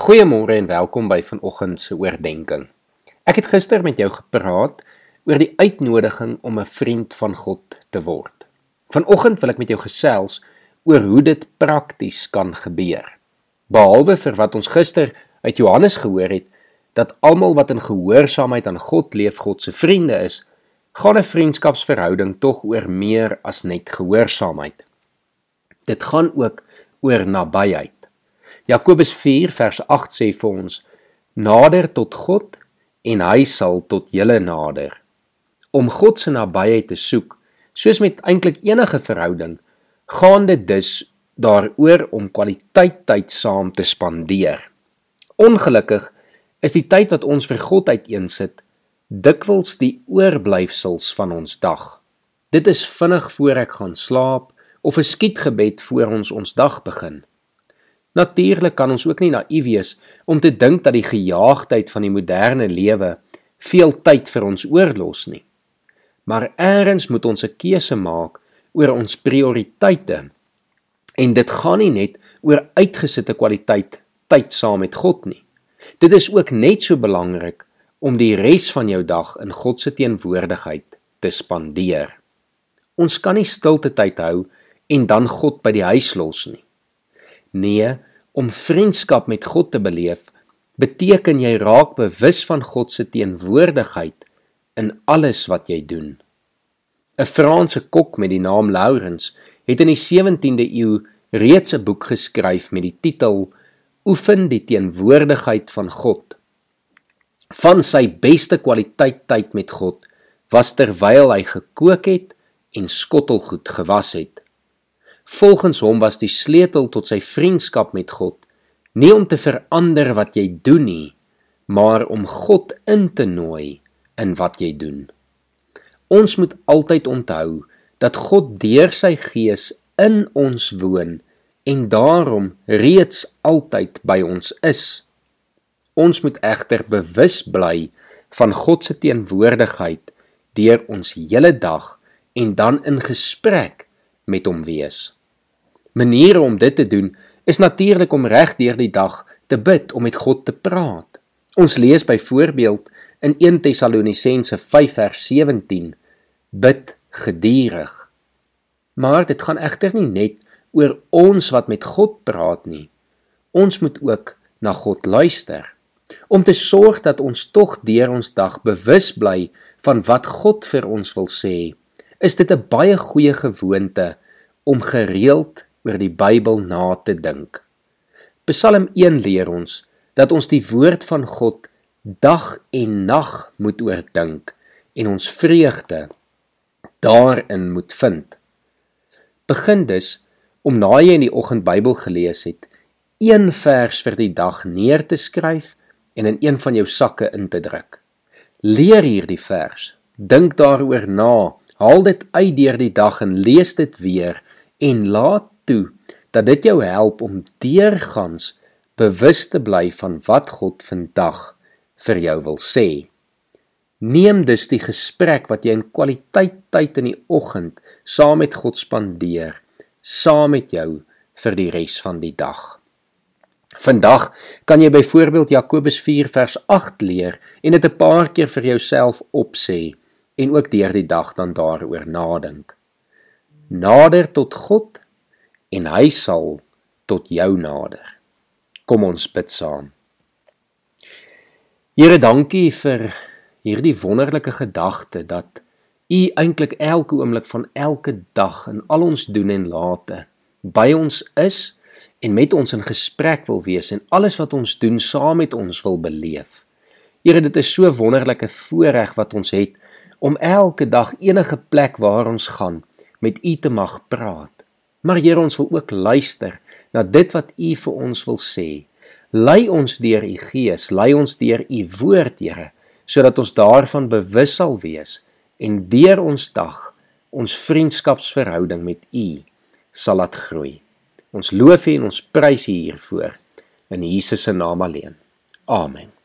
Goeiemôre en welkom by vanoggend se oordeenking. Ek het gister met jou gepraat oor die uitnodiging om 'n vriend van God te word. Vanoggend wil ek met jou gesels oor hoe dit prakties kan gebeur. Behalwe vir wat ons gister uit Johannes gehoor het dat almal wat in gehoorsaamheid aan God leef God se vriende is, gaan 'n vriendskapsverhouding tog oor meer as net gehoorsaamheid. Dit gaan ook oor nabyheid. Jakobus 4 vers 8 sê vir ons: Nader tot God en hy sal tot julle nader. Om God se nabyheid te soek, soos met eintlik enige verhouding, gaan dit dus daaroor om kwaliteit tyd saam te spandeer. Ongelukkig is die tyd wat ons vir God uiteensit dikwels die oorblyfsels van ons dag. Dit is vinnig voor ek gaan slaap of 'n skietgebed voor ons ons dag begin. Natuurlik kan ons ook nie naïef wees om te dink dat die gejaagdheid van die moderne lewe veel tyd vir ons oorlos nie. Maar eers moet ons 'n keuse maak oor ons prioriteite. En dit gaan nie net oor uitgesitte kwaliteit tyd saam met God nie. Dit is ook net so belangrik om die res van jou dag in God se teenwoordigheid te spandeer. Ons kan nie stilte tyd hou en dan God by die huis los nie. Nee, om vriendskap met God te beleef, beteken jy raak bewus van God se teenwoordigheid in alles wat jy doen. 'n Franse kok met die naam Laurens het in die 17de eeu reeds 'n boek geskryf met die titel Oefen die teenwoordigheid van God. Van sy beste kwaliteit tyd met God was terwyl hy gekook het en skottelgoed gewas het. Volgens hom was die sleutel tot sy vriendskap met God nie om te verander wat jy doen nie, maar om God in te nooi in wat jy doen. Ons moet altyd onthou dat God deur sy Gees in ons woon en daarom reeds altyd by ons is. Ons moet egter bewus bly van God se teenwoordigheid deur ons hele dag en dan in gesprek met hom wees. Maniere om dit te doen is natuurlik om reg deur die dag te bid om met God te praat. Ons lees byvoorbeeld in 1 Tessalonisense 5 vers 17: Bid geduldig. Maar dit gaan egter nie net oor ons wat met God praat nie. Ons moet ook na God luister om te sorg dat ons tog deur ons dag bewus bly van wat God vir ons wil sê. Is dit 'n baie goeie gewoonte om gereeld oor die Bybel na te dink. Psalm 1 leer ons dat ons die woord van God dag en nag moet oordink en ons vreugde daarin moet vind. Begin dus om na jy in die oggend Bybel gelees het, een vers vir die dag neer te skryf en in een van jou sakke in te druk. Leer hierdie vers, dink daaroor na, haal dit uit deur die dag en lees dit weer en laat toe dat dit jou help om deurgangs bewus te bly van wat God vandag vir jou wil sê. Neem dus die gesprek wat jy in kwaliteit tyd in die oggend saam met God spandeer, saam met jou vir die res van die dag. Vandag kan jy byvoorbeeld Jakobus 4 vers 8 leer en dit 'n paar keer vir jouself opsê en ook deur die dag dan daaroor nadink. Nader tot God en hy sal tot jou nader. Kom ons bid saam. Here, dankie vir hierdie wonderlike gedagte dat U eintlik elke oomblik van elke dag in al ons doen en late by ons is en met ons in gesprek wil wees en alles wat ons doen saam met ons wil beleef. Here, dit is so wonderlike voorreg wat ons het om elke dag enige plek waar ons gaan met U te mag praat. Maar Here, ons wil ook luister na dit wat U vir ons wil sê. Lei ons deur U Gees, lei ons deur U woord, Here, sodat ons daarvan bewus sal wees en deur ons dag ons vriendskapsverhouding met U sal laat groei. Ons loof U en ons prys U hiervoor in Jesus se naam alleen. Amen.